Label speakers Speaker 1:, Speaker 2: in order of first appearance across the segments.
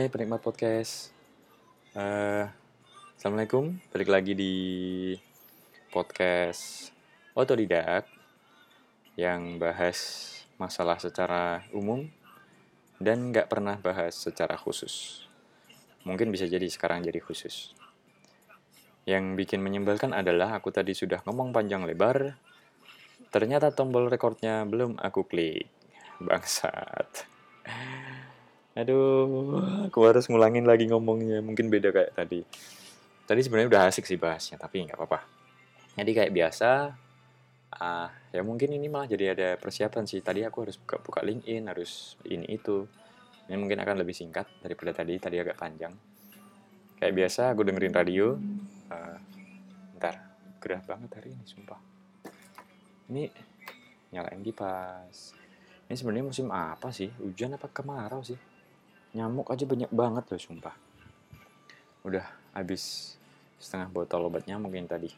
Speaker 1: Hai penikmat podcast. Eh, Assalamualaikum, balik lagi di podcast otodidak yang bahas masalah secara umum dan nggak pernah bahas secara khusus. Mungkin bisa jadi sekarang jadi khusus. Yang bikin menyebalkan adalah aku tadi sudah ngomong panjang lebar, ternyata tombol recordnya belum aku klik. Bangsat. Aduh, aku harus ngulangin lagi ngomongnya. Mungkin beda kayak tadi. Tadi sebenarnya udah asik sih bahasnya, tapi nggak apa-apa. Jadi kayak biasa, ah ya mungkin ini malah jadi ada persiapan sih. Tadi aku harus buka-buka LinkedIn, harus ini itu. Ini mungkin akan lebih singkat daripada tadi. Tadi agak panjang. Kayak biasa, aku dengerin radio. Uh, bentar, gerah banget hari ini, sumpah. Ini nyalain kipas. Ini sebenarnya musim apa sih? Hujan apa kemarau sih? Nyamuk aja banyak banget loh, sumpah. Udah habis setengah botol obat nyamuk yang tadi.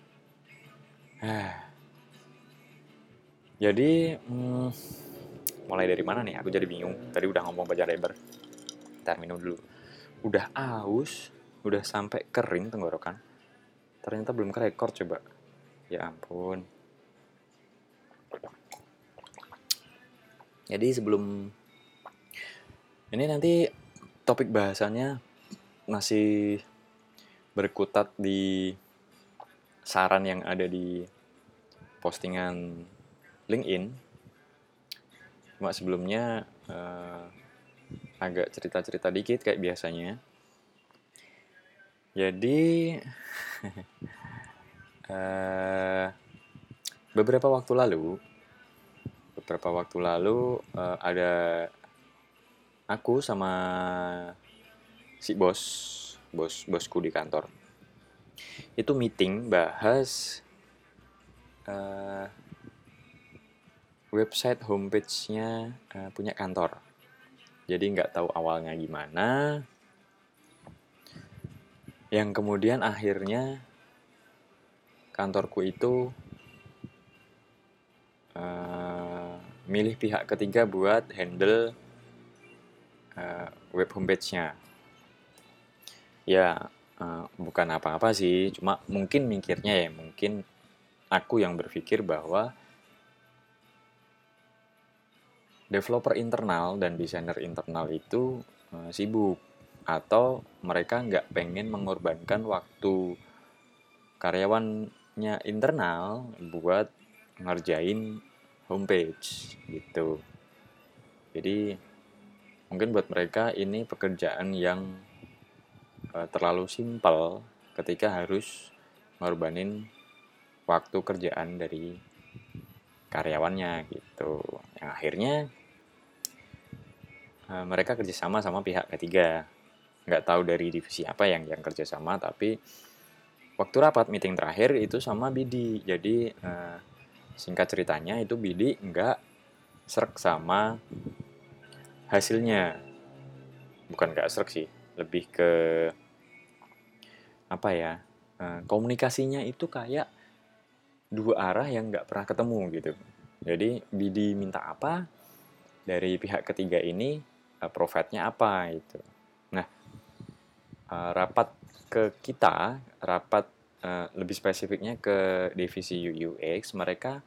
Speaker 1: Jadi, hmm, mulai dari mana nih? Aku jadi bingung. Tadi udah ngomong baca lebar. Ntar minum dulu. Udah aus, udah sampai kering tenggorokan. Ternyata belum kerekor coba. Ya ampun. Jadi sebelum ini nanti topik bahasannya masih berkutat di saran yang ada di postingan LinkedIn. Cuma sebelumnya uh, agak cerita-cerita dikit kayak biasanya. Jadi uh, beberapa waktu lalu beberapa waktu lalu uh, ada aku sama si bos bos bosku di kantor. Itu meeting bahas uh, website homepage-nya uh, punya kantor. Jadi nggak tahu awalnya gimana. Yang kemudian akhirnya kantorku itu uh, milih pihak ketiga buat handle uh, web homepage-nya. Ya, uh, bukan apa-apa sih, cuma mungkin mikirnya ya, mungkin aku yang berpikir bahwa developer internal dan desainer internal itu uh, sibuk atau mereka nggak pengen mengorbankan waktu karyawannya internal buat ngerjain homepage gitu. Jadi mungkin buat mereka ini pekerjaan yang uh, terlalu simpel ketika harus ngorbanin waktu kerjaan dari karyawannya gitu. Yang akhirnya uh, mereka kerjasama sama pihak ketiga. Nggak tahu dari divisi apa yang yang kerjasama, tapi waktu rapat meeting terakhir itu sama Bidi. Jadi uh, singkat ceritanya itu Bidi nggak serak sama hasilnya. Bukan nggak serak sih lebih ke apa ya eh, komunikasinya itu kayak dua arah yang nggak pernah ketemu gitu. Jadi Bidi minta apa dari pihak ketiga ini eh, profitnya apa itu nah eh, rapat ke kita rapat lebih spesifiknya ke divisi UX mereka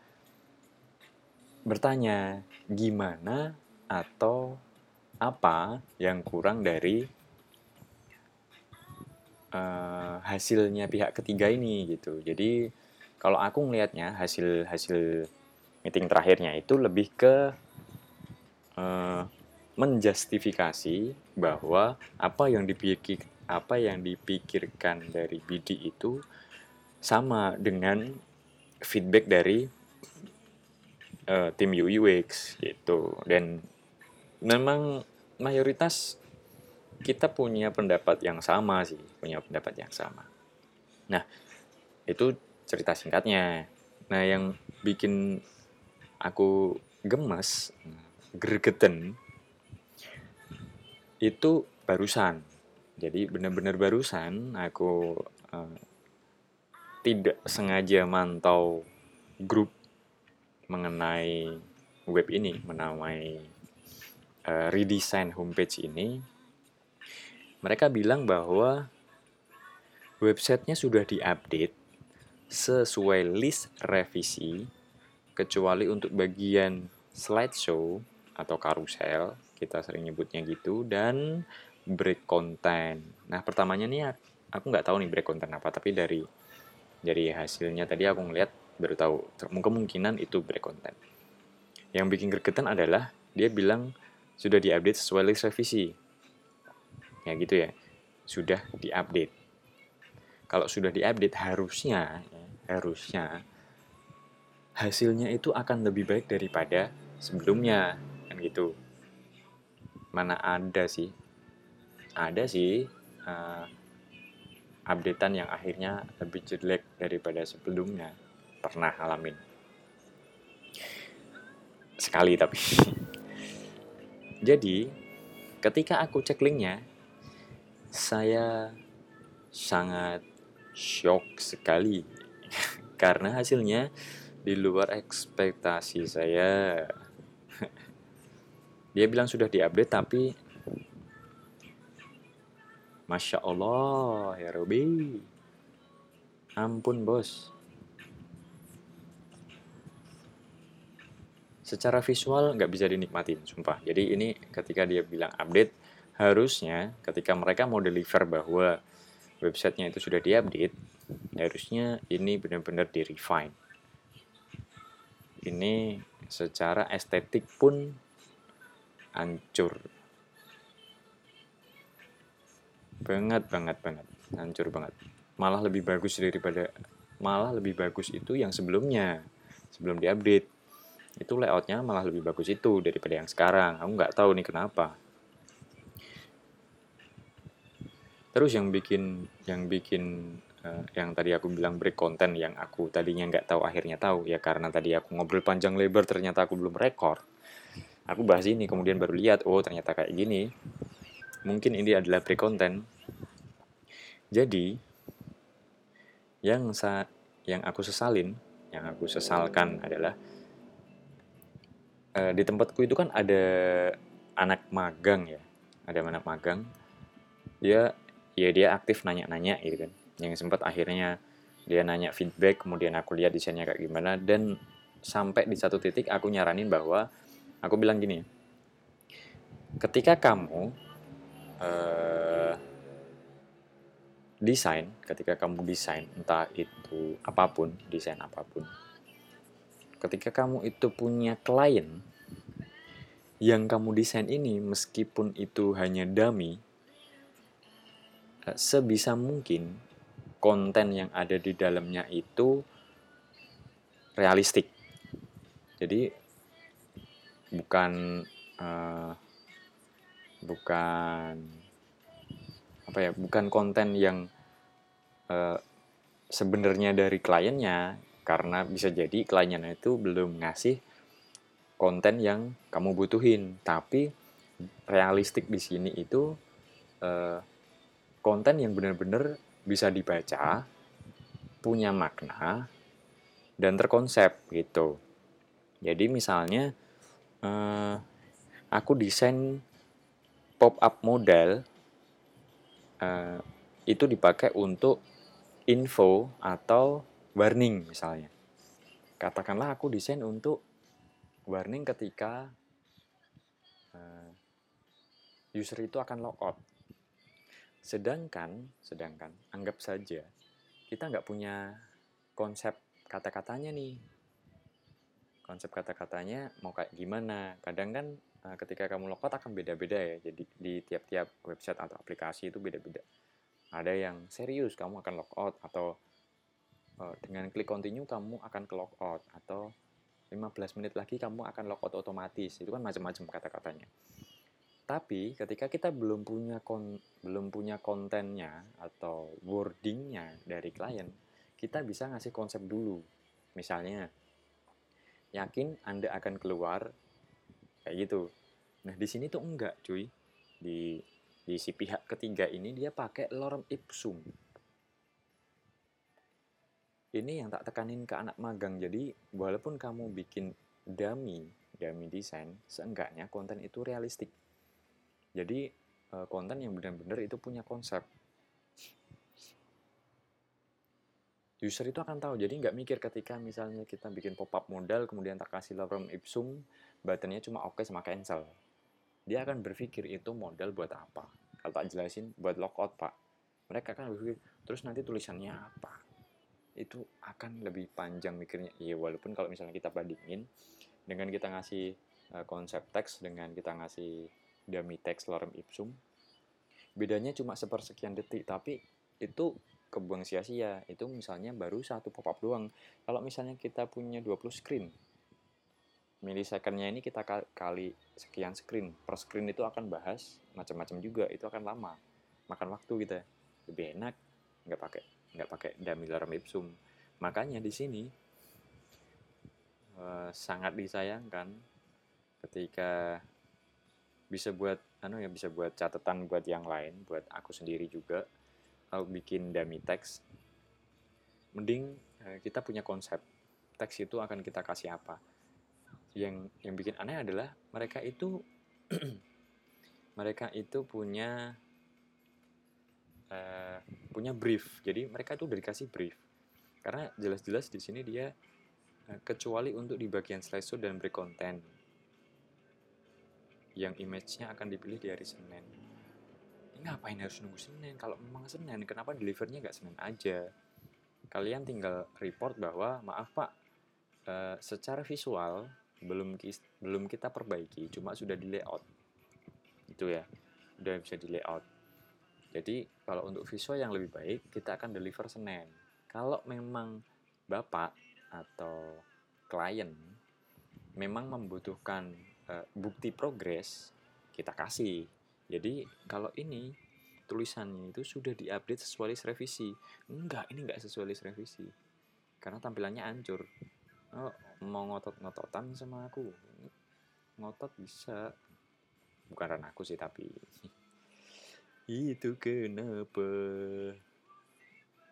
Speaker 1: bertanya gimana atau apa yang kurang dari uh, hasilnya pihak ketiga ini gitu. Jadi kalau aku ngelihatnya hasil hasil meeting terakhirnya itu lebih ke uh, menjustifikasi bahwa apa yang dipikir apa yang dipikirkan dari BD itu sama dengan feedback dari uh, tim UX gitu. Dan memang mayoritas kita punya pendapat yang sama sih punya pendapat yang sama. Nah itu cerita singkatnya. Nah yang bikin aku gemes gregeten itu barusan. Jadi benar-benar barusan aku uh, tidak sengaja mantau grup mengenai web ini, menamai uh, redesign homepage ini, mereka bilang bahwa websitenya sudah diupdate sesuai list revisi kecuali untuk bagian slideshow atau karusel kita sering nyebutnya gitu dan break content. Nah pertamanya nih aku nggak tahu nih break content apa tapi dari dari hasilnya tadi aku ngeliat baru tahu kemungkinan itu break content. Yang bikin gregetan adalah dia bilang sudah diupdate sesuai list revisi. Ya gitu ya. Sudah diupdate. Kalau sudah diupdate harusnya ya, harusnya hasilnya itu akan lebih baik daripada sebelumnya kan gitu. Mana ada sih? Ada sih uh, updatean yang akhirnya lebih jelek daripada sebelumnya. Pernah alamin sekali tapi jadi ketika aku cek linknya saya sangat shock sekali. Karena hasilnya di luar ekspektasi saya. Dia bilang sudah diupdate tapi Masya Allah ya Robi. Ampun bos Secara visual nggak bisa dinikmatin Sumpah Jadi ini ketika dia bilang update harusnya ketika mereka mau deliver bahwa websitenya itu sudah diupdate, harusnya ini benar-benar di refine. Ini secara estetik pun hancur. Banget, banget, banget. Hancur banget. Malah lebih bagus daripada, malah lebih bagus itu yang sebelumnya. Sebelum diupdate. Itu layoutnya malah lebih bagus itu daripada yang sekarang. Aku nggak tahu nih kenapa Terus yang bikin yang bikin uh, yang tadi aku bilang break konten yang aku tadinya nggak tahu akhirnya tahu ya karena tadi aku ngobrol panjang lebar ternyata aku belum rekor. Aku bahas ini kemudian baru lihat oh ternyata kayak gini. Mungkin ini adalah break konten. Jadi yang sa yang aku sesalin, yang aku sesalkan adalah uh, di tempatku itu kan ada anak magang ya, ada anak magang. Dia ya dia aktif nanya-nanya gitu kan. Yang sempat akhirnya dia nanya feedback kemudian aku lihat desainnya kayak gimana. Dan sampai di satu titik aku nyaranin bahwa aku bilang gini ketika kamu uh, desain ketika kamu desain entah itu apa pun desain apa pun ketika kamu itu punya klien yang kamu desain ini meskipun itu hanya dummy sebisa mungkin konten yang ada di dalamnya itu realistik. Jadi bukan uh, bukan apa ya, bukan konten yang uh, sebenarnya dari kliennya karena bisa jadi kliennya itu belum ngasih konten yang kamu butuhin, tapi realistik di sini itu uh, konten yang benar-benar bisa dibaca, punya makna, dan terkonsep gitu. Jadi misalnya eh, aku desain pop-up model eh, itu dipakai untuk info atau warning misalnya. Katakanlah aku desain untuk warning ketika eh, user itu akan logout Sedangkan, sedangkan anggap saja kita nggak punya konsep kata-katanya nih. Konsep kata-katanya mau kayak gimana? Kadang kan eh, ketika kamu logout akan beda-beda ya. Jadi di tiap-tiap website atau aplikasi itu beda-beda. Ada yang serius kamu akan logout atau uh, dengan klik continue kamu akan ke logout atau 15 menit lagi kamu akan logout otomatis. Itu kan macam-macam kata-katanya. Tapi ketika kita belum punya kon, belum punya kontennya atau wordingnya dari klien, kita bisa ngasih konsep dulu. Misalnya, yakin Anda akan keluar kayak gitu. Nah di sini tuh enggak, cuy. Di di si pihak ketiga ini dia pakai lorem ipsum. Ini yang tak tekanin ke anak magang. Jadi walaupun kamu bikin dummy, dummy design, seenggaknya konten itu realistik. Jadi uh, konten yang benar-benar itu punya konsep. User itu akan tahu. Jadi nggak mikir ketika misalnya kita bikin pop up modal kemudian tak kasih lorem ipsum buttonnya cuma oke okay sama cancel. Dia akan berpikir itu modal buat apa. Kalau tak jelasin buat logout pak. Mereka akan berpikir terus nanti tulisannya apa itu akan lebih panjang mikirnya. Iya walaupun kalau misalnya kita bandingin dengan kita ngasih uh, konsep teks dengan kita ngasih dummy text lorem ipsum bedanya cuma sepersekian detik. Tapi itu kebuang sia-sia. Itu misalnya baru satu pop-up doang. Kalau misalnya kita punya 20 screen milisecondnya ini kita kali sekian screen. Per screen itu akan bahas macam-macam juga. Itu akan lama makan waktu kita lebih enak nggak pakai nggak pakai damilar ipsum. Makanya di sini uh, sangat disayangkan ketika bisa buat anu ya bisa buat catatan buat yang lain buat aku sendiri juga kalau bikin dummy text mending uh, kita punya konsep teks itu akan kita kasih apa. Yang yang bikin aneh adalah mereka itu mereka itu punya uh, punya brief. Jadi mereka itu udah dikasih brief. Karena jelas-jelas di sini dia uh, kecuali untuk di bagian slideshow dan break content. Yang image-nya akan dipilih di hari Senin. Ngapain harus nunggu Senin? Kalau memang Senin kenapa delivernya nggak Senin aja? Kalian tinggal report bahwa maaf pak uh, secara visual belum belum kita perbaiki cuma sudah di layout. Itu ya. Udah bisa di layout jadi kalau untuk visual yang lebih baik kita akan deliver Senin kalau memang bapak atau klien memang membutuhkan uh, bukti progres kita kasih jadi kalau ini tulisannya itu sudah diupdate sesuai list revisi. Enggak, ini enggak sesuai list revisi. Karena tampilannya hancur. Oh, mau ngotot-ngototan sama aku. Ngotot bisa. Bukan karena aku sih tapi itu kenapa?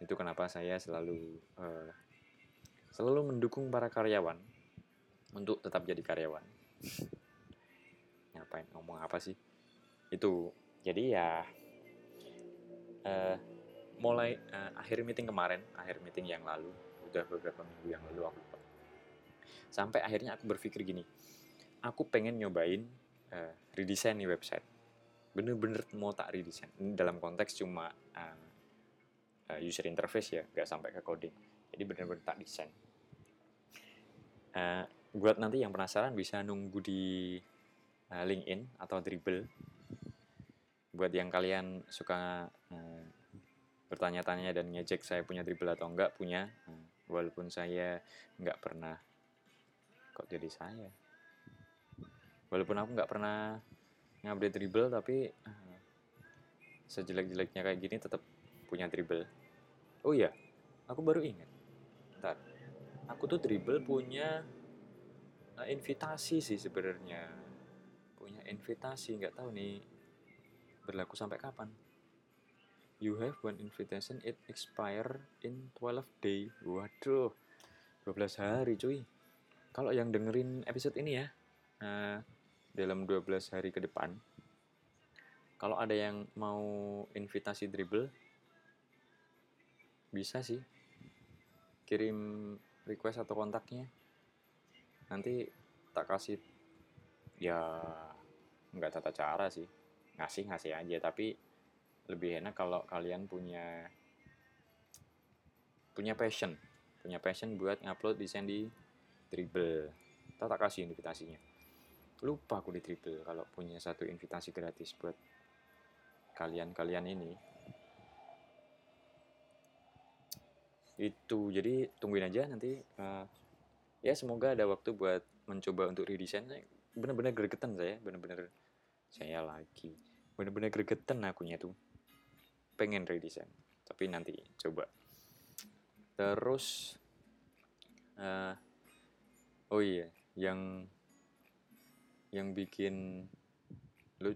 Speaker 1: Itu kenapa saya selalu uh, selalu mendukung para karyawan untuk tetap jadi karyawan. Ngapain? Ngomong apa sih? Itu jadi ya uh, mulai uh, akhir meeting kemarin akhir meeting yang lalu udah beberapa minggu yang lalu aku sampai akhirnya aku berpikir gini aku pengen nyobain uh, redesign nih website bener-bener mau tak redesign dalam konteks cuma uh, user interface ya nggak sampai ke coding. Jadi bener-bener tak desain. Uh, buat nanti yang penasaran bisa nunggu di uh, LinkedIn atau Dribble. Buat yang kalian suka uh, bertanya-tanya dan ngejek saya punya dribble atau enggak punya. Uh, walaupun saya nggak pernah kok jadi saya? Walaupun aku nggak pernah ngupdate dribble tapi sejelek-jeleknya kayak gini tetap punya dribble oh iya aku baru ingat ntar aku tuh dribble punya uh, invitasi sih sebenarnya punya invitasi nggak tahu nih Berlaku sampai kapan? You have one invitation, it expire in 12 day. Waduh, 12 hari cuy. Kalau yang dengerin episode ini ya, uh, dalam 12 hari ke depan, kalau ada yang mau invitasi dribble, bisa sih. Kirim request atau kontaknya. Nanti tak kasih ya nggak tata cara sih. Ngasih ngasih aja tapi lebih enak kalau kalian punya punya passion. Punya passion buat ngupload desain di Dribble. Kita tak kasih invitasinya lupa aku di Dribble kalau punya satu invitasi gratis buat kalian-kalian ini. Itu jadi tungguin aja nanti uh, ya semoga ada waktu buat mencoba untuk redesign. Bener-bener gregetan saya bener-bener saya lagi bener-bener gregetan akunya tuh. Pengen redesign tapi nanti coba. Terus uh, oh iya yang yang bikin lu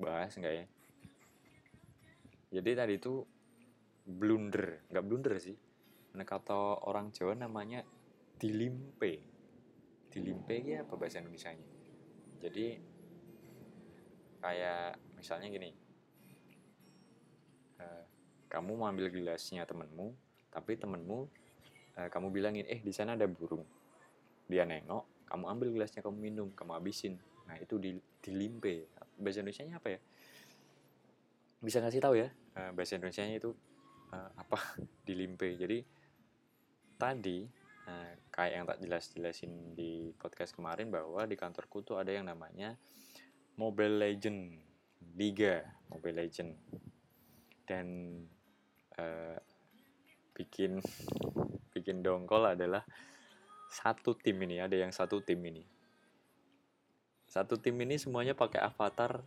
Speaker 1: bahas nggak ya? Jadi tadi itu blunder nggak blunder sih. Nah kata orang Jawa namanya dilimpe. Dilimpe ya apa bahasa Indonesia nya jadi kayak misalnya gini. Uh, kamu mau ambil gelasnya temenmu tapi temenmu uh, kamu bilangin eh di sana ada burung. Dia nengok kamu ambil gelasnya kamu minum kamu habisin. Nah itu di dilimpe bahasa Indonesia nya apa ya? Bisa ngasih tahu ya? Uh, bahasa Indonesia nya itu uh, apa? Dilimpe jadi tadi uh, kayak yang tak jelas jelasin di podcast kemarin bahwa di kantorku tuh ada yang namanya Mobile Legend. Liga Mobile Legend. Dan uh, bikin bikin dongkol adalah satu tim ini ada yang satu tim ini. Satu tim ini semuanya pakai avatar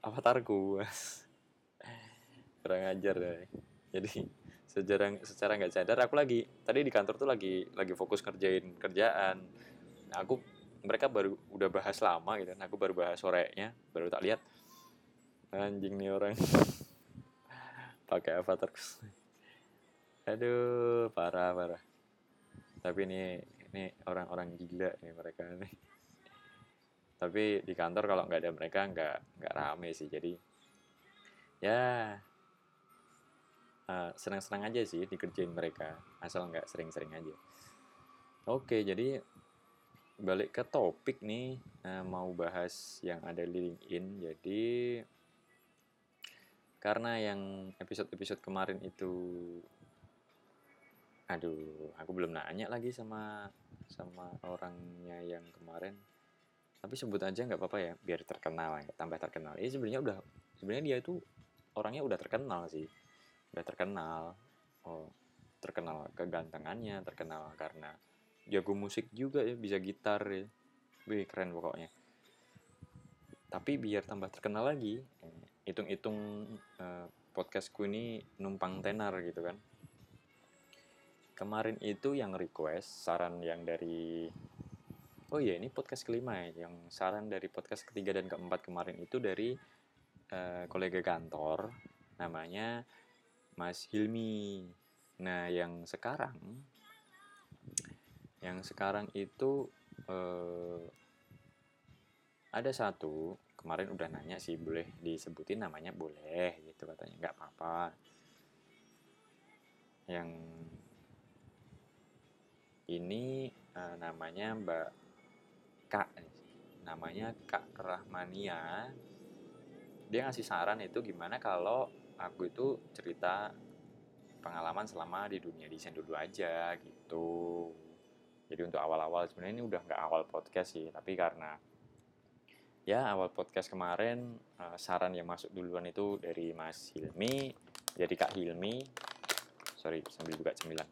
Speaker 1: avatarku kurang ajar deh. Jadi secara secara nggak sadar aku lagi tadi di kantor tuh lagi lagi fokus kerjain kerjaan. Nah, aku mereka baru udah bahas lama gitu nah, aku baru bahas sorenya baru tak lihat. Anjing nih orang. Pakai avatar. Aduh parah parah tapi ini ini orang-orang gila nih mereka nih. Tapi di kantor kalau nggak ada mereka nggak nggak rame sih. Jadi ya uh, senang-senang aja sih dikerjain mereka. Asal nggak sering-sering aja. Oke jadi balik ke topik nih uh, mau bahas yang ada di LinkedIn. Jadi karena yang episode-episode kemarin itu aduh aku belum nanya lagi sama sama orangnya yang kemarin. Tapi sebut aja nggak apa-apa ya biar terkenal ya tambah terkenal. Ini sebenarnya udah sebenarnya dia itu orangnya udah terkenal sih. Udah terkenal oh terkenal kegantengannya terkenal karena jago musik juga ya bisa gitar ya. Wih, keren pokoknya. Tapi biar tambah terkenal lagi eh, hitung-hitung eh, podcastku ini numpang tenar gitu kan kemarin itu yang request saran yang dari Oh iya, ini podcast kelima ya. Yang saran dari podcast ketiga dan keempat kemarin itu dari uh, kolega kantor, namanya Mas Hilmi. Nah, yang sekarang, yang sekarang itu uh, ada satu kemarin udah nanya sih boleh disebutin namanya boleh gitu katanya nggak apa-apa. Yang ini uh, namanya Mbak Kak namanya Kak Rahmania. Dia ngasih saran itu gimana kalau aku itu cerita pengalaman selama di dunia desain dulu aja gitu. Jadi untuk awal-awal sebenarnya ini udah nggak awal podcast sih tapi karena ya awal podcast kemarin uh, saran yang masuk duluan itu dari Mas Hilmi jadi Kak Hilmi. Sorry sambil buka cemilan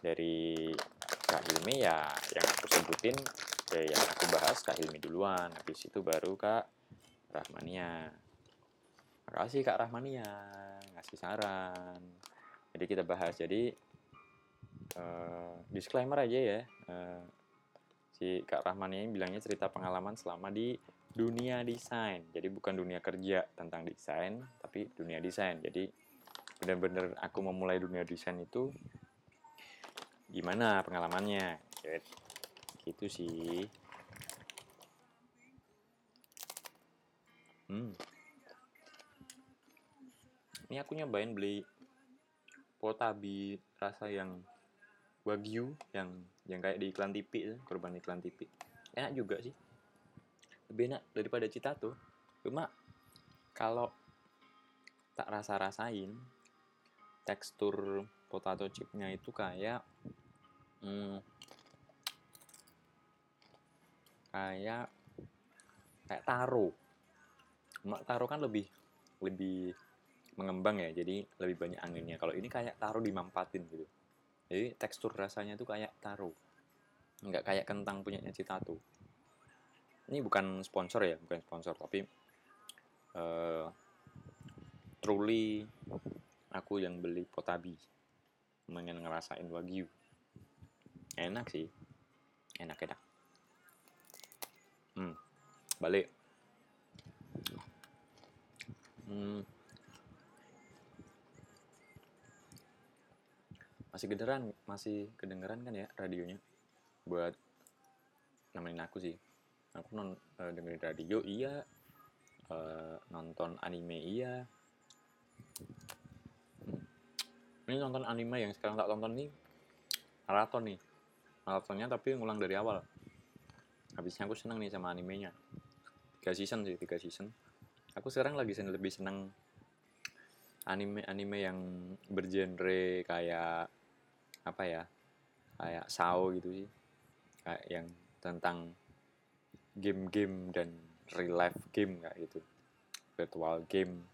Speaker 1: dari Kak Hilmi ya yang aku sebutin Oke, yang aku bahas Kak Hilmi duluan, habis itu baru Kak Rahmania. Makasih Kak Rahmania, ngasih saran. Jadi kita bahas, jadi uh, disclaimer aja ya. Uh, si Kak Rahmania ini bilangnya cerita pengalaman selama di dunia desain. Jadi bukan dunia kerja tentang desain, tapi dunia desain. Jadi benar-benar aku memulai dunia desain itu gimana pengalamannya. Gitu sih. Hmm. Ini aku nyobain beli potabi rasa yang wagyu yang yang kayak di iklan TV korban iklan TV enak juga sih. Lebih enak daripada cita tuh. Cuma kalau tak rasa rasain tekstur potato chipnya itu kayak hmm, kayak kayak taro mak taro kan lebih lebih mengembang ya jadi lebih banyak anginnya. Kalau ini kayak taro dimampatin gitu. Jadi tekstur rasanya tuh kayak taro nggak kayak kentang punyanya Citatu ini bukan sponsor ya bukan sponsor tapi uh, truly aku yang beli potabi. Pengen ngerasain wagyu enak sih. Enak enak. Hmm, balik. Hmm. masih kedengeran masih kedengeran kan ya radionya? Buat nemenin aku sih. Aku non uh, dengerin radio iya. Uh, nonton anime iya. Hmm. ini nonton anime yang sekarang tak tonton nih. Maraton nih maratonnya tapi ngulang dari awal. Habisnya aku seneng nih sama animenya. Tiga season sih tiga season. Aku sekarang lagi lebih seneng anime-anime yang bergenre kayak apa ya kayak sao gitu sih. Kayak yang tentang game-game dan real life game kayak gitu. Virtual game.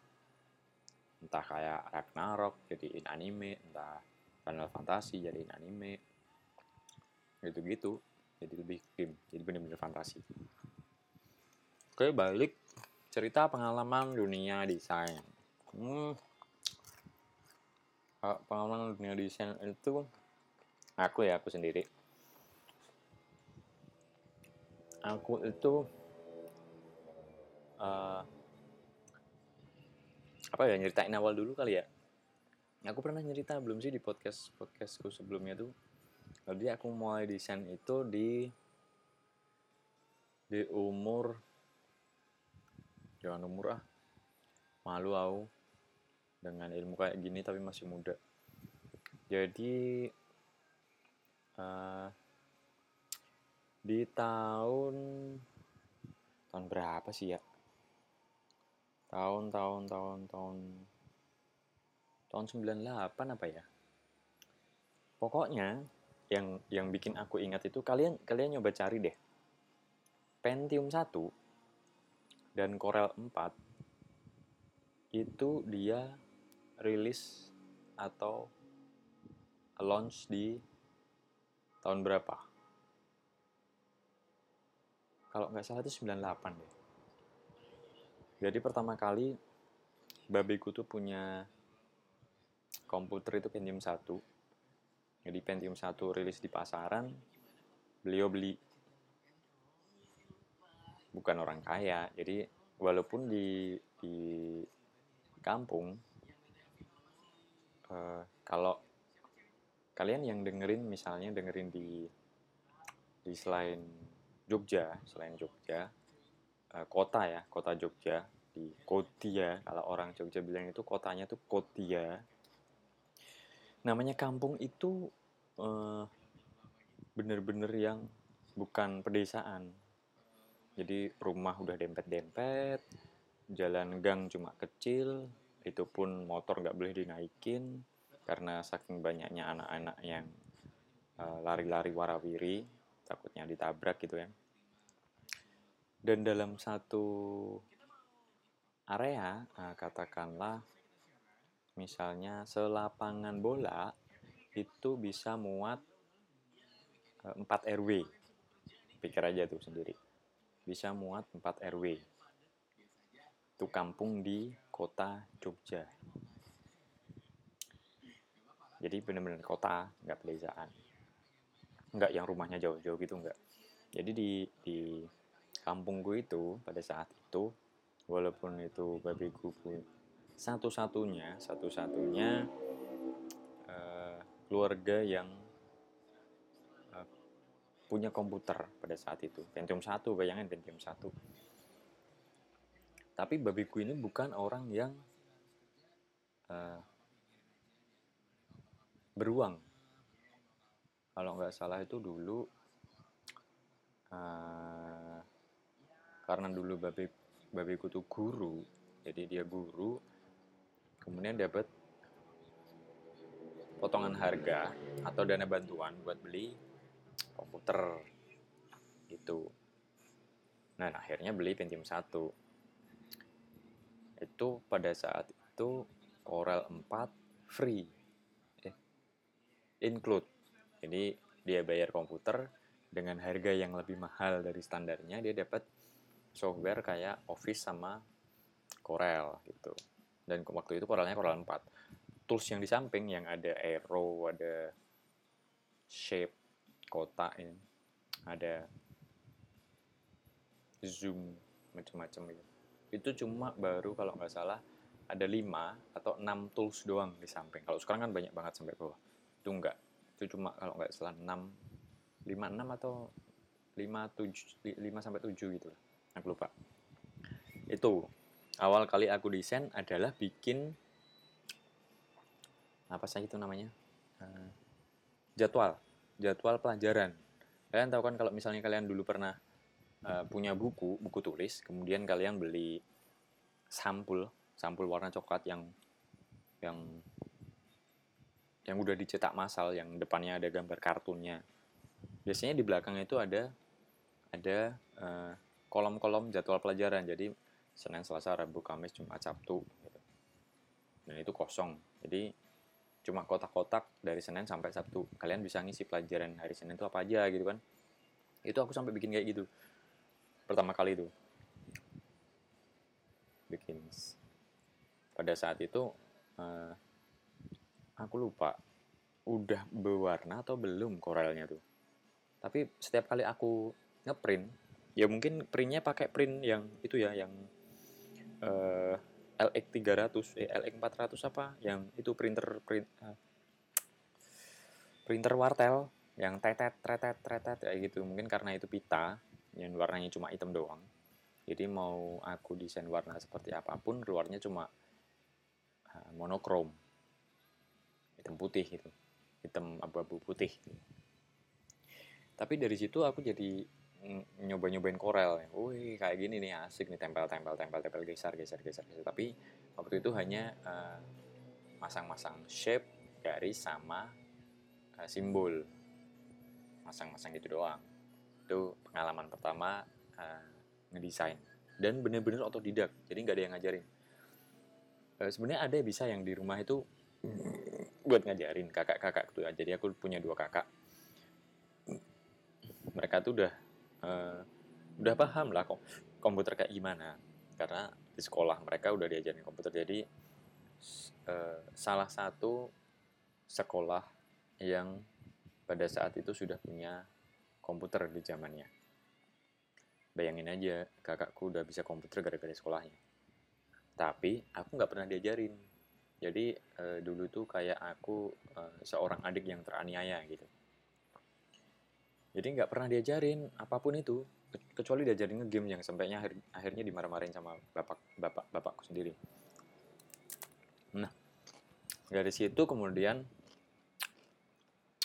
Speaker 1: Entah kayak Ragnarok jadiin anime. Entah Final Fantasy jadiin anime gitu-gitu. Jadi lebih game jadi bener-bener fantasi. Oke balik. Cerita pengalaman dunia desain. Hmm, pengalaman dunia desain itu aku ya aku sendiri. Aku itu uh, apa ya nyeritain awal dulu kali ya. Aku pernah nyerita belum sih di podcast podcastku sebelumnya tuh jadi aku mulai desain itu di di umur jangan umur ah malu aku dengan ilmu kayak gini tapi masih muda. Jadi uh, di tahun tahun berapa sih ya? Tahun tahun tahun tahun tahun 98 apa ya? Pokoknya yang yang bikin aku ingat itu kalian kalian nyoba cari deh Pentium 1 dan Corel 4 itu dia rilis atau launch di tahun berapa? Kalau nggak salah itu 98 deh. Jadi pertama kali babiku tuh punya komputer itu Pentium 1. Jadi Pentium 1 rilis di pasaran, beliau beli. Bukan orang kaya, jadi walaupun di di kampung uh, kalau kalian yang dengerin misalnya dengerin di di selain Jogja selain Jogja uh, kota ya kota Jogja di Kotia kalau orang Jogja bilang itu kotanya tuh Kotia namanya kampung itu uh, bener-bener yang bukan pedesaan. Jadi rumah udah dempet-dempet jalan gang cuma kecil itu pun motor nggak boleh dinaikin karena saking banyaknya anak-anak yang uh, lari-lari warawiri takutnya ditabrak gitu ya. Dan dalam satu area uh, katakanlah misalnya selapangan bola itu bisa muat uh, 4 RW pikir aja tuh sendiri bisa muat 4 RW itu kampung di kota Jogja. Jadi benar-benar kota, nggak pedesaan. Nggak yang rumahnya jauh-jauh gitu, nggak. Jadi di, di kampungku itu, pada saat itu, walaupun itu babiku pun satu-satunya, satu-satunya uh, keluarga yang uh, punya komputer pada saat itu. Pentium 1, bayangin Pentium 1 tapi babiku ini bukan orang yang uh, beruang. Kalau nggak salah itu dulu uh, karena dulu babi babiku tuh guru, jadi dia guru, kemudian dapat potongan harga atau dana bantuan buat beli komputer. Gitu. Nah, akhirnya beli Pentium 1 itu pada saat itu Corel 4 free. Eh, include. Jadi dia bayar komputer dengan harga yang lebih mahal dari standarnya dia dapat software kayak Office sama Corel gitu dan waktu itu Corelnya Corel 4 tools yang di samping yang ada arrow ada shape kotak ini ada zoom macam-macam gitu itu cuma baru kalau nggak salah ada 5 atau 6 tools doang di samping. Kalau sekarang kan banyak banget sampai bawah. Itu enggak. Itu cuma kalau nggak salah 6 5 6 atau 5 7 5 sampai 7 gitu lah. Aku lupa. Itu awal kali aku desain adalah bikin apa sih itu namanya? Uh, jadwal, jadwal pelajaran. Kalian tahu kan kalau misalnya kalian dulu pernah uh, punya buku, buku tulis, kemudian kalian beli sampul, sampul warna coklat yang yang yang udah dicetak massal yang depannya ada gambar kartunnya. Biasanya di belakang itu ada ada kolom kolom-kolom jadwal pelajaran. Jadi Senin, Selasa, Rabu, Kamis, Jumat, Sabtu gitu. Dan itu kosong. Jadi cuma kotak-kotak dari Senin sampai Sabtu. Kalian bisa ngisi pelajaran hari Senin itu apa aja gitu kan. Itu aku sampai bikin kayak gitu. Pertama kali itu. Bikin. Pada saat itu uh, aku lupa udah berwarna atau belum korelnya tuh. Tapi setiap kali aku ngeprint, ya mungkin printnya pakai print yang itu ya, yang uh, LX 300 eh LX 400 apa yang itu printer print uh, printer wartel yang tetet tetet tetet kayak gitu. Mungkin karena itu pita yang warnanya cuma hitam doang. Jadi mau aku desain warna seperti apa pun keluarnya cuma uh, monokrom. Hitam putih gitu. Hitam abu-abu putih. Tapi dari situ aku jadi nyoba-nyobain Corel ya. Wih, kayak gini nih asik nih tempel tempel tempel tempel geser geser geser geser. Tapi waktu itu hanya uh, masang-masang shape garis sama uh, simbol. Masang-masang gitu doang. Itu pengalaman pertama uh, ngedesain dan bener-bener otodidak. Jadi nggak ada yang ngajarin. Uh, Sebenarnya ada bisa yang di rumah itu buat ngajarin kakak-kakak tuh. Jadi aku punya dua kakak. Mereka tuh udah uh, udah paham lah kok komputer kayak gimana. Karena di sekolah mereka udah diajarin komputer. Jadi uh, salah satu sekolah yang pada saat itu sudah punya komputer di zamannya. Bayangin aja kakakku udah bisa komputer gara-gara sekolahnya. Tapi aku nggak pernah diajarin. Jadi uh, dulu tuh kayak aku uh, seorang adik yang teraniaya gitu jadi nggak pernah diajarin apa pun itu kecuali diajarin game yang sampainya akhir, akhirnya dimarah-marahin sama bapak bapak bapakku sendiri. Nah dari situ kemudian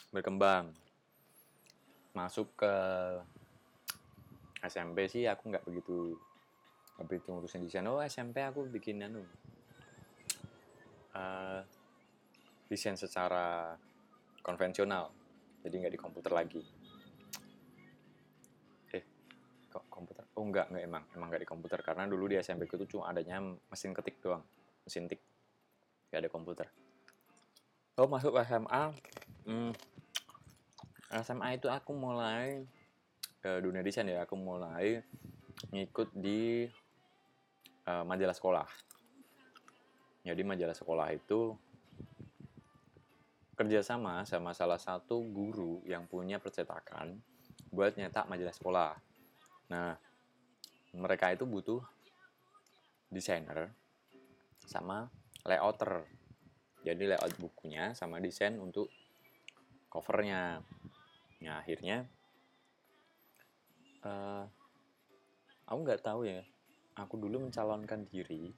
Speaker 1: berkembang. Masuk ke SMP sih aku nggak begitu begitu ngurusin desain. Oh SMP aku bikin anu uh, desain secara konvensional. Jadi nggak di komputer lagi oh enggak enggak emang emang enggak di komputer. Karena dulu di SMP itu cuma adanya mesin ketik doang mesin tik. Nggak ada komputer. Oh masuk ke SMA hmm, SMA itu aku mulai ke dunia desain ya. Aku mulai ngikut di uh, majalah sekolah. Jadi majalah sekolah itu kerjasama sama salah satu guru yang punya percetakan buat nyetak majalah sekolah. Nah, mereka itu butuh desainer sama layouter. Jadi layout bukunya sama desain untuk covernya. Nah, akhirnya uh, aku nggak tahu ya. Aku dulu mencalonkan diri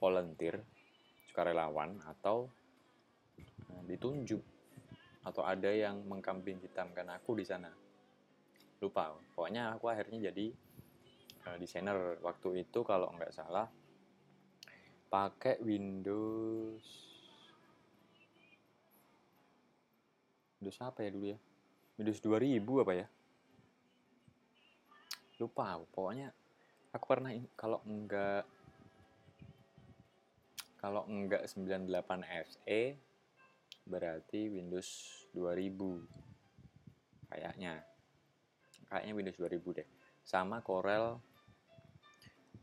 Speaker 1: volunteer, sukarelawan atau uh, ditunjuk atau ada yang mengkambing hitamkan aku di sana lupa pokoknya aku akhirnya jadi uh, desainer waktu itu kalau nggak salah pakai Windows Windows apa ya dulu ya? Windows 2000 apa ya? Lupa pokoknya aku pernah kalau enggak kalau enggak 98 FE berarti Windows 2000 kayaknya. Kayaknya Windows 2000 deh. Sama Corel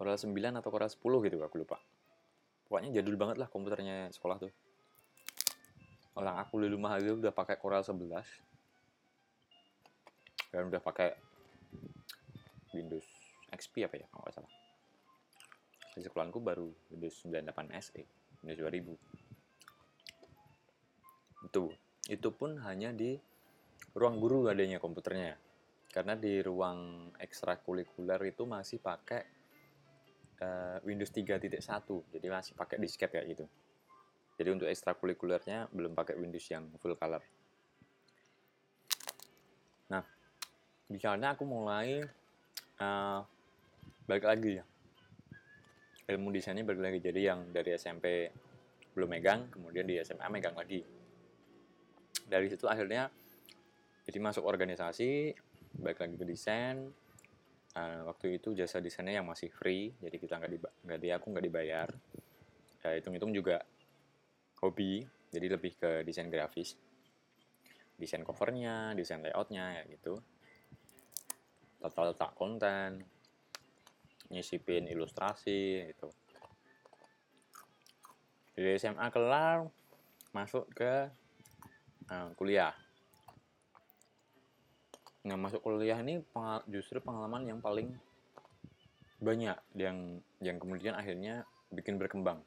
Speaker 1: Corel 9 atau Corel 10 gitu aku lupa. Pokoknya jadul banget lah komputernya sekolah tuh. Orang aku di rumah aja udah pakai Corel 11 dan udah pakai Windows XP apa ya kalau nggak salah. Di sekolahku baru Windows 98 SE Windows 2000 itu itu pun hanya di ruang guru adanya komputernya. Karena di ruang ekstrakurikuler itu masih pakai uh, Windows 3.1 jadi masih pakai disket kayak gitu. Jadi untuk ekstrakurikulernya belum pakai Windows yang full color. Nah misalnya aku mulai uh, balik lagi. Ya ilmu desainnya balik lagi. Jadi yang dari SMP belum megang kemudian di SMA megang lagi. Dari situ akhirnya jadi masuk organisasi baik lagi ke desain uh, waktu itu jasa desainnya yang masih free jadi kita nggak nggak di aku nggak dibayar. Ya hitung-hitung juga hobi jadi lebih ke desain grafis. Desain covernya desain layoutnya ya gitu. Total letak konten nyisipin ilustrasi itu dari SMA kelar masuk ke uh, kuliah Nah, masuk kuliah ini justru pengalaman yang paling banyak yang yang kemudian akhirnya bikin berkembang.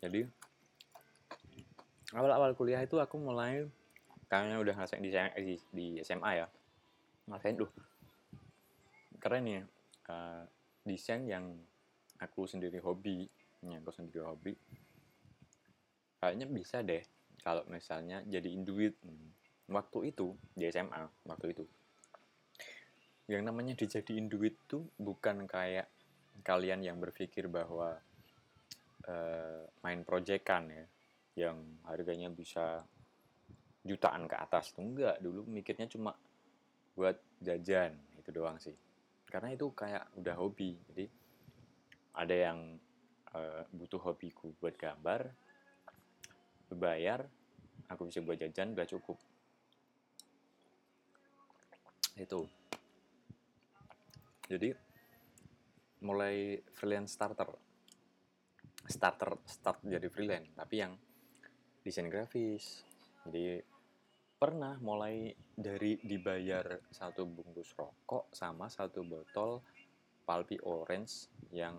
Speaker 1: Jadi awal-awal kuliah itu aku mulai kayaknya udah ngerasain di, di, di SMA ya ngerasain tuh keren ya uh, desain yang aku sendiri hobi yang aku sendiri hobi kayaknya bisa deh kalau misalnya jadiin duit hmm waktu itu di SMA waktu itu. Yang namanya dijadiin duit tuh bukan kayak kalian yang berpikir bahwa uh, main proyekan ya yang harganya bisa jutaan ke atas tuh enggak. Dulu mikirnya cuma buat jajan itu doang sih. Karena itu kayak udah hobi jadi ada yang uh, butuh hobiku buat gambar bayar aku bisa buat jajan udah cukup itu. Jadi mulai freelance starter. Starter start jadi freelance tapi yang desain grafis. Jadi pernah mulai dari dibayar satu bungkus rokok sama satu botol palpi orange yang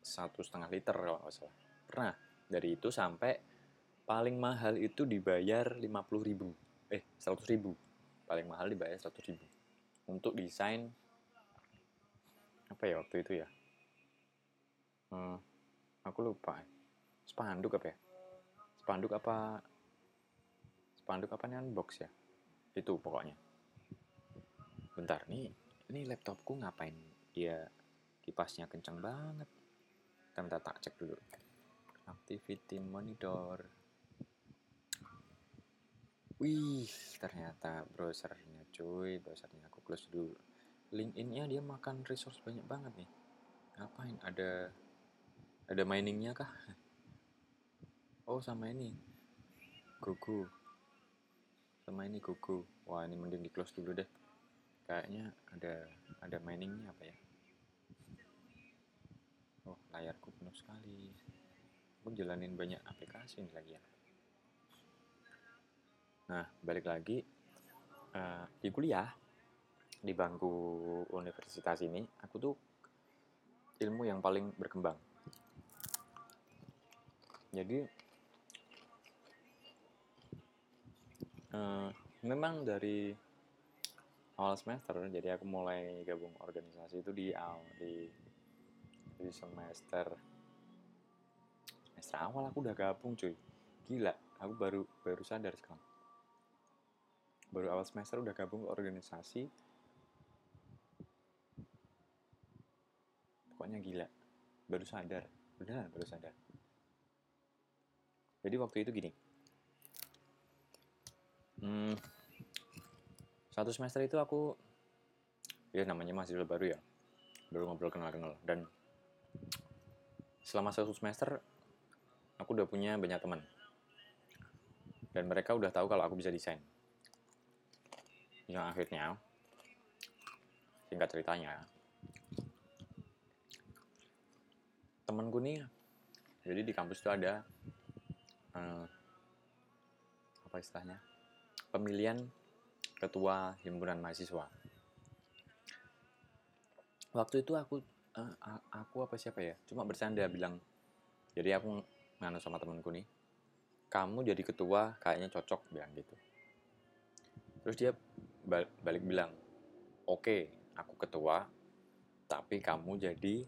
Speaker 1: satu setengah liter kalau nggak salah. Pernah dari itu sampai paling mahal itu dibayar 50 ribu. Eh 100 ribu paling mahal dibayar 100 ribu. Untuk desain apa ya waktu itu ya? Hmm, aku lupa. Spanduk apa ya? Spanduk apa spanduk apa nih box ya? Itu pokoknya. Bentar nih ini laptopku ngapain? Dia kipasnya kencang banget. Kita tak cek dulu. Activity monitor Wih, ternyata browsernya cuy, browsernya aku close dulu. LinkedIn-nya dia makan resource banyak banget nih. Ngapain? Ada ada miningnya kah? Oh, sama ini. Gugu. Sama ini Gugu. Wah, ini mending di close dulu deh. Kayaknya ada ada miningnya apa ya? Oh, layarku penuh sekali. Aku jalanin banyak aplikasi ini lagi ya. Nah, balik lagi uh, di kuliah di bangku universitas ini, aku tuh ilmu yang paling berkembang. Jadi uh, memang dari awal semester, jadi aku mulai gabung organisasi itu di di di semester semester awal aku udah gabung cuy gila aku baru baru sadar sekarang baru awal semester udah gabung ke organisasi. Pokoknya gila. Baru sadar. Beneran baru sadar. Jadi waktu itu gini. Hmm, satu semester itu aku ya namanya masih baru ya. Baru ngobrol kenal-kenal. Dan selama satu semester aku udah punya banyak teman. Dan mereka udah tahu kalau aku bisa desain yang akhirnya singkat ceritanya temanku nih jadi di kampus itu ada uh, apa istilahnya pemilihan ketua himpunan mahasiswa. Waktu itu aku uh, aku apa siapa ya cuma bercanda bilang jadi aku nganu sama temanku nih kamu jadi ketua kayaknya cocok bilang gitu. Terus dia balik bilang oke aku ketua tapi kamu jadi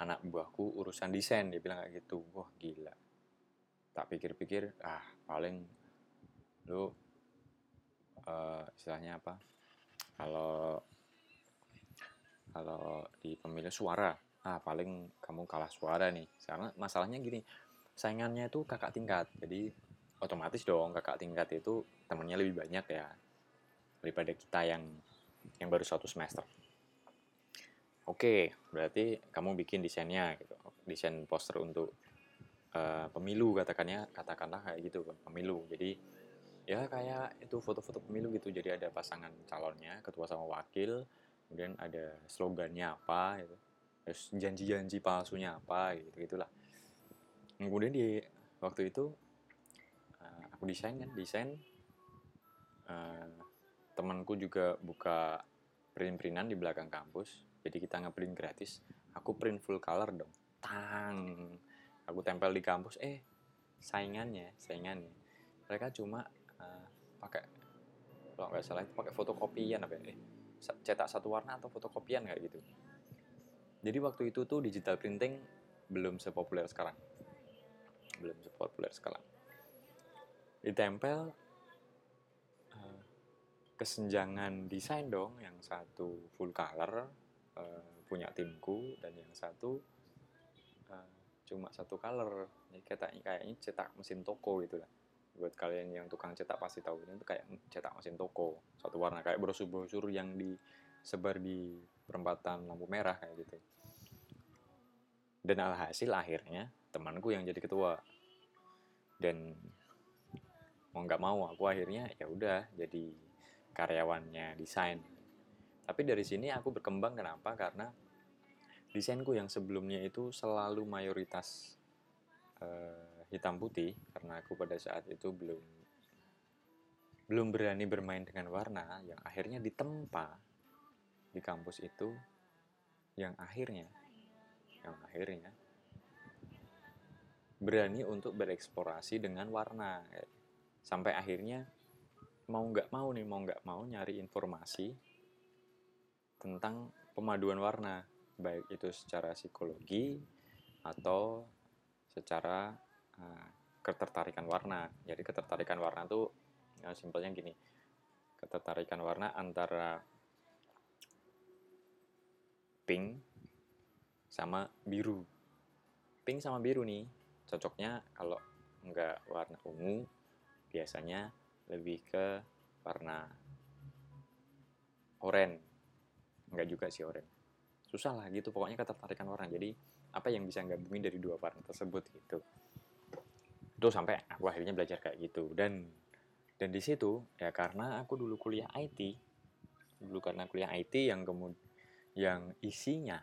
Speaker 1: anak buahku urusan desain. Dia bilang kayak gitu. Wah gila. Tak pikir-pikir ah paling lu uh, istilahnya apa? Kalau kalau di pemilu suara ah paling kamu kalah suara nih. Karena masalahnya gini saingannya itu kakak tingkat. Jadi otomatis dong kakak tingkat itu temennya lebih banyak ya daripada kita yang yang baru satu semester. Oke, berarti kamu bikin desainnya gitu, desain poster untuk uh, pemilu katakannya, katakanlah kayak gitu pemilu. Jadi ya kayak itu foto-foto pemilu gitu. Jadi ada pasangan calonnya, ketua sama wakil, kemudian ada slogannya apa, gitu. terus janji-janji palsunya apa, gitu gitulah. Kemudian di waktu itu uh, aku desain kan, desain uh, temanku juga buka print-printan di belakang kampus. Jadi kita ngeprint gratis. Aku print full color dong. Tang. Aku tempel di kampus. Eh saingannya saingannya. Mereka cuma uh, pakai kalau nggak salah itu pakai fotokopian apa ya? Eh, cetak satu warna atau fotokopian kayak gitu. Jadi waktu itu tuh digital printing belum sepopuler sekarang. Belum sepopuler sekarang. Ditempel kesenjangan desain dong. Yang satu full color uh, punya timku dan yang satu uh, cuma satu color. Jadi kayaknya kayaknya cetak mesin toko gitu lah. Buat kalian yang tukang cetak pasti tahu itu kayak cetak mesin toko. Satu warna kayak brosur-brosur yang disebar di perempatan lampu merah kayak gitu. Dan alhasil akhirnya temanku yang jadi ketua. Dan mau nggak mau aku akhirnya ya udah jadi karyawannya desain. Tapi dari sini aku berkembang kenapa? Karena desainku yang sebelumnya itu selalu mayoritas uh, hitam putih karena aku pada saat itu belum belum berani bermain dengan warna yang akhirnya ditempa di kampus itu yang akhirnya yang akhirnya berani untuk bereksplorasi dengan warna sampai akhirnya mau nggak mau nih mau nggak mau nyari informasi tentang pemaduan warna baik itu secara psikologi atau secara uh, ketertarikan warna. Jadi ketertarikan warna tuh ya, simpelnya gini. Ketertarikan warna antara pink sama biru. Pink sama biru nih cocoknya kalau nggak warna ungu biasanya lebih ke warna oranye. Nggak juga sih oranye. Susah lah gitu pokoknya ketertarikan warna jadi apa yang bisa gabungin dari dua warna tersebut gitu. Itu sampai aku akhirnya belajar kayak gitu. Dan dan di situ ya karena aku dulu kuliah IT dulu karena kuliah IT yang kemudian yang isinya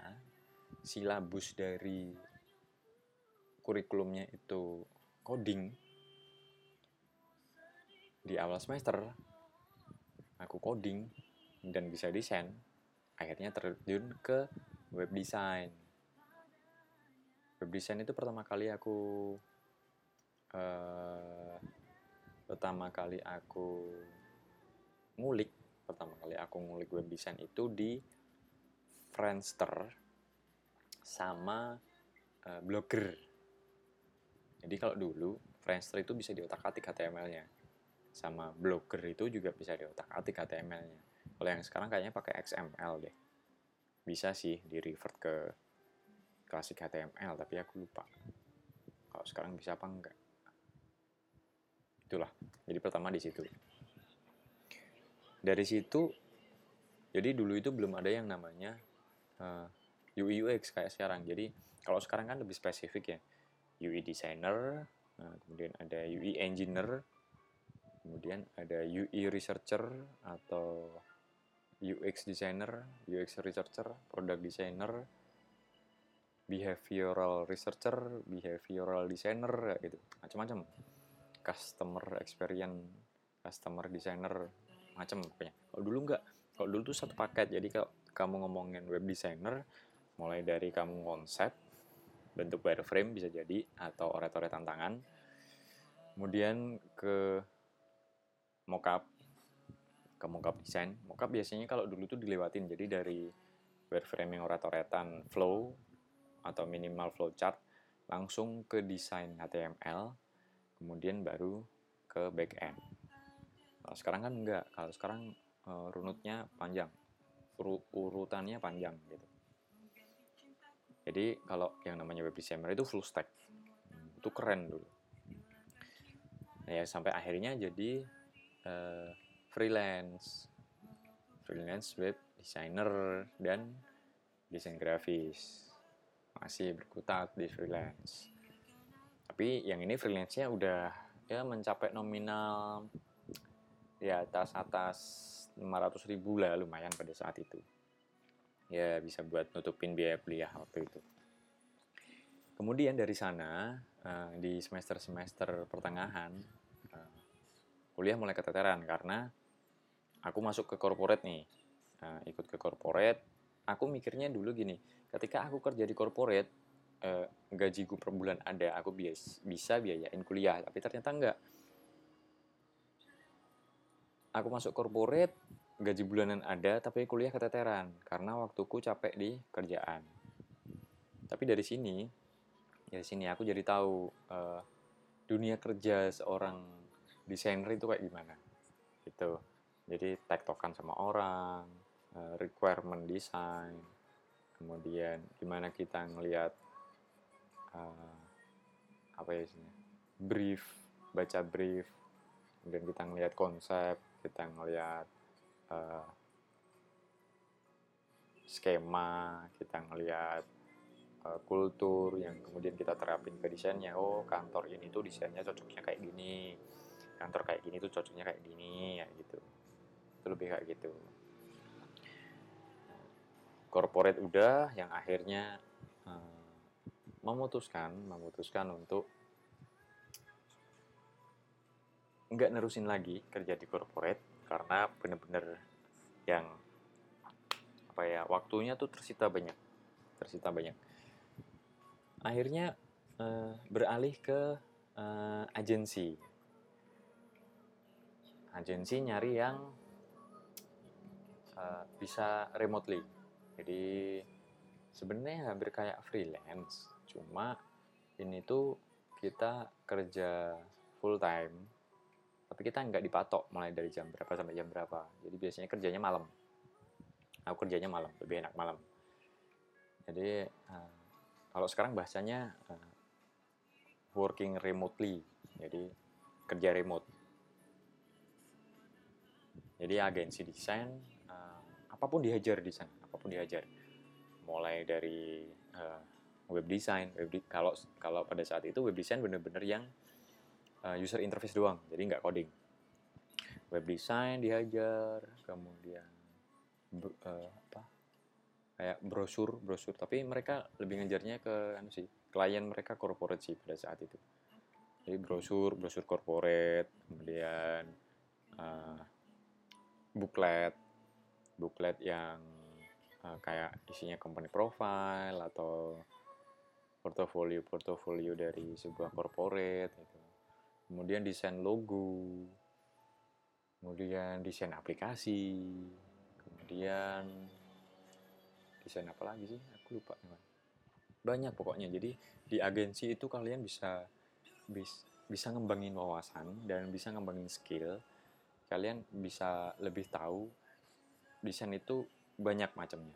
Speaker 1: silabus dari kurikulumnya itu coding di awal semester aku coding dan bisa desain. Akhirnya terjun ke web design. Web design itu pertama kali aku uh, pertama kali aku ngulik pertama kali aku ngulik web design itu di Friendster sama uh, Blogger. Jadi kalau dulu Friendster itu bisa diotak-atik HTML-nya sama blogger itu juga bisa diotak-atik HTML-nya. Kalau yang sekarang kayaknya pakai XML deh. Bisa sih di revert ke klasik HTML, tapi aku lupa. Kalau sekarang bisa apa enggak? Itulah. Jadi pertama di situ. Dari situ, jadi dulu itu belum ada yang namanya uh, eh, UI UX kayak sekarang. Jadi kalau sekarang kan lebih spesifik ya. UI designer, nah, kemudian ada UI engineer, kemudian ada UI researcher atau UX designer, UX researcher, product designer, behavioral researcher, behavioral designer gitu, macam-macam. Customer experience, customer designer, macam pokoknya. Kalau dulu enggak, kalau dulu tuh satu paket. Jadi kalau kamu ngomongin web designer, mulai dari kamu konsep, bentuk wireframe bisa jadi atau oret-oret tantangan. Kemudian ke mockup ke mockup desain. Mockup biasanya kalau dulu tuh dilewatin, jadi dari wireframing orat-oratan flow atau minimal flow chart langsung ke desain HTML, kemudian baru ke back end. Kalau sekarang kan enggak, kalau sekarang uh, runutnya panjang, Ur urutannya panjang gitu. Jadi kalau yang namanya web designer itu full stack, itu keren dulu. Nah, ya sampai akhirnya jadi uh, freelance, freelance web designer dan desain grafis. Masih berkutat di freelance. Tapi yang ini freelance-nya udah ya mencapai nominal di atas atas 500 ribu lah lumayan pada saat itu. Ya bisa buat nutupin biaya kuliah waktu itu. Kemudian dari sana uh, di semester semester pertengahan kuliah mulai keteteran karena aku masuk ke corporate nih uh, ikut ke corporate aku mikirnya dulu gini ketika aku kerja di corporate uh, gajiku per bulan ada aku bias, bisa biayain kuliah tapi ternyata enggak aku masuk corporate, gaji bulanan ada, tapi kuliah keteteran karena waktuku capek di kerjaan. Tapi dari sini, dari sini aku jadi tahu uh, dunia kerja seorang desainer itu kayak gimana. Gitu. Jadi tektokan sama orang, uh, requirement design, kemudian gimana kita ngelihat uh, apa ya isinya, brief, baca brief, kemudian kita ngelihat konsep, kita ngelihat uh, skema, kita ngelihat kultur yang kemudian kita terapin ke desainnya. Oh, kantor ini tuh desainnya cocoknya kayak gini. Kantor kayak gini tuh cocoknya kayak gini ya gitu. Itu lebih kayak gitu. Corporate udah yang akhirnya uh, memutuskan memutuskan untuk nggak nerusin lagi kerja di corporate karena bener-bener yang apa ya waktunya tuh tersita banyak tersita banyak akhirnya uh, beralih ke uh, agensi agensi nyari yang uh, bisa remotely. Jadi sebenarnya hampir kayak freelance. Cuma ini tuh kita kerja full time tapi kita nggak dipatok mulai dari jam berapa sampai jam berapa. Jadi biasanya kerjanya malam. Aku kerjanya malam lebih enak malam. Jadi uh, kalau sekarang bahasanya uh, working remotely. Jadi kerja remote jadi agensi desain uh, apa pun dihajar di sana apa pun dihajar mulai dari uh, web design web di kalau kalau pada saat itu web design bener-bener yang uh, user interface doang, jadi nggak coding. Web design dihajar, kemudian uh, apa? Kayak brosur, brosur. Tapi mereka lebih ngejarnya ke anu sih, klien mereka corporate sih pada saat itu. Jadi brosur, brosur corporate, kemudian uh, booklet, booklet yang uh, kayak isinya company profile atau portofolio portofolio dari sebuah corporate gitu kemudian desain logo, kemudian desain aplikasi, kemudian desain apa lagi sih? Aku lupa. Banyak pokoknya. Jadi di agensi itu kalian bisa bis, bisa ngembangin wawasan dan bisa ngembangin skill. Kalian bisa lebih tahu desain itu banyak macamnya.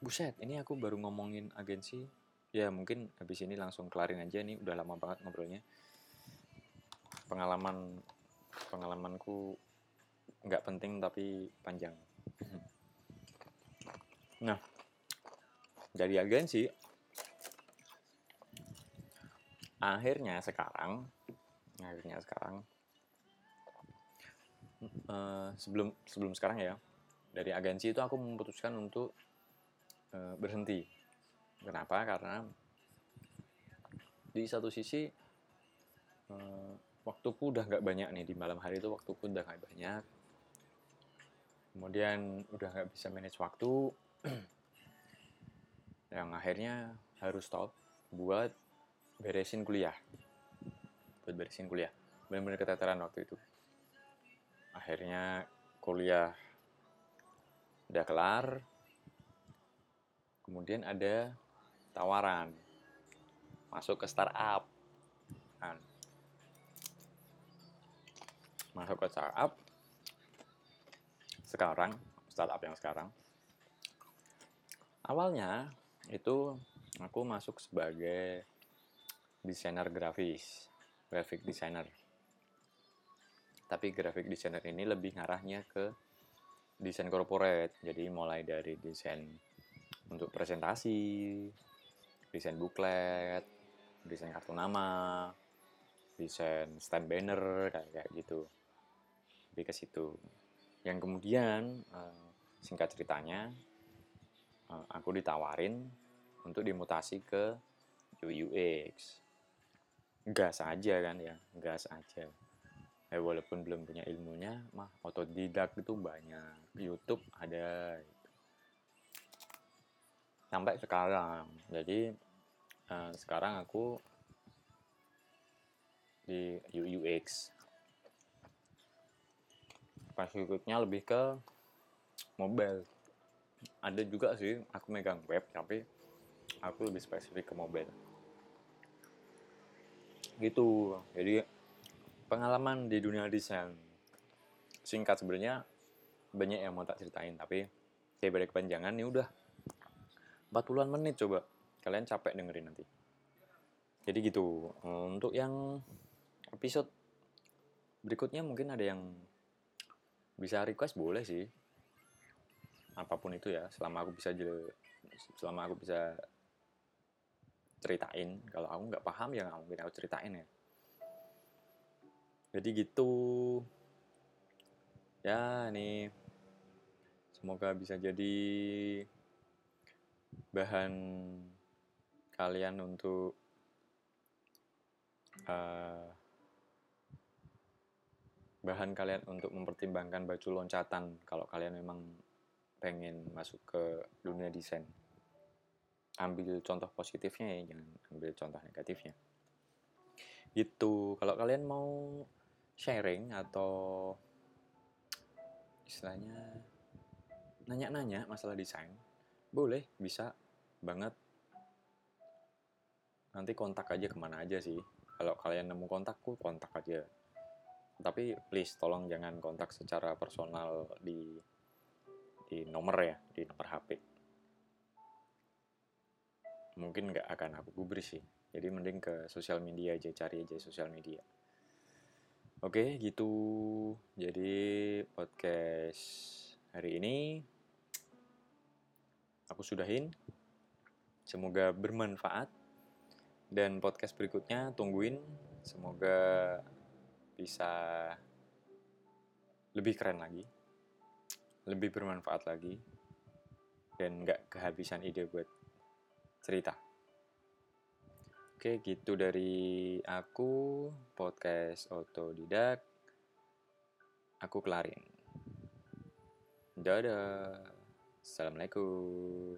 Speaker 1: Buset, ini aku baru ngomongin agensi. Ya mungkin habis ini langsung kelarin aja. Nih udah lama banget ngobrolnya. Pengalaman pengalamanku nggak penting tapi panjang. Nah dari agensi. Akhirnya sekarang akhirnya sekarang uh, sebelum sebelum sekarang ya dari agensi itu aku memutuskan untuk uh, berhenti Kenapa? Karena di satu sisi uh, waktuku udah nggak banyak nih di malam hari itu waktuku udah nggak banyak. Kemudian udah nggak bisa manage waktu, yang akhirnya harus stop buat beresin kuliah, buat beresin kuliah. Benar-benar keteteran waktu itu. Akhirnya kuliah udah kelar. Kemudian ada tawaran masuk ke startup. Kan. Masuk ke startup. Sekarang startup yang sekarang. Awalnya itu aku masuk sebagai desainer grafis graphic designer tapi graphic designer ini lebih ngarahnya ke desain corporate. Jadi mulai dari desain untuk presentasi desain booklet desain kartu nama desain stand banner kayak gitu. Lebih ke situ. Yang kemudian eh, singkat ceritanya eh, aku ditawarin untuk dimutasi ke UX gas aja kan ya gas aja eh walaupun belum punya ilmunya mah otodidak itu banyak. YouTube ada sampai sekarang. Jadi uh, sekarang aku di UX pas ikutnya lebih ke mobile. Ada juga sih aku megang web tapi aku lebih spesifik ke mobile. Gitu. Jadi pengalaman di dunia desain. Singkat sebenarnya banyak yang mau tak ceritain tapi balik kepanjangan nih udah. 40-an menit coba. Kalian capek dengerin nanti. Jadi gitu. Untuk yang episode berikutnya mungkin ada yang bisa request boleh sih. Apa pun itu ya selama aku bisa jel, selama aku bisa ceritain. Kalau aku nggak paham ya nggak mungkin aku ceritain ya jadi gitu. Ya ini. Semoga bisa jadi bahan kalian untuk uh, bahan kalian untuk mempertimbangkan baju loncatan kalau kalian memang pengen masuk ke dunia desain. Ambil contoh positifnya ya jangan ambil contoh negatifnya. Gitu. Kalau kalian mau sharing atau istilahnya nanya-nanya masalah desain, boleh, bisa banget. Nanti kontak aja ke mana aja sih. Kalau kalian nemu kontakku, kontak aja. Tapi please tolong jangan kontak secara personal di di nomor ya, di nomor HP. Mungkin nggak akan aku gubris sih. Jadi mending ke sosial media aja, cari aja sosial media. Oke, gitu. Jadi podcast hari ini aku sudahin. Semoga bermanfaat. Dan podcast berikutnya tungguin. Semoga bisa lebih keren lagi. Lebih bermanfaat lagi. Dan nggak kehabisan ide buat cerita. Oke, gitu dari aku, podcast otodidak. Aku kelarin. Dadah. Assalamualaikum.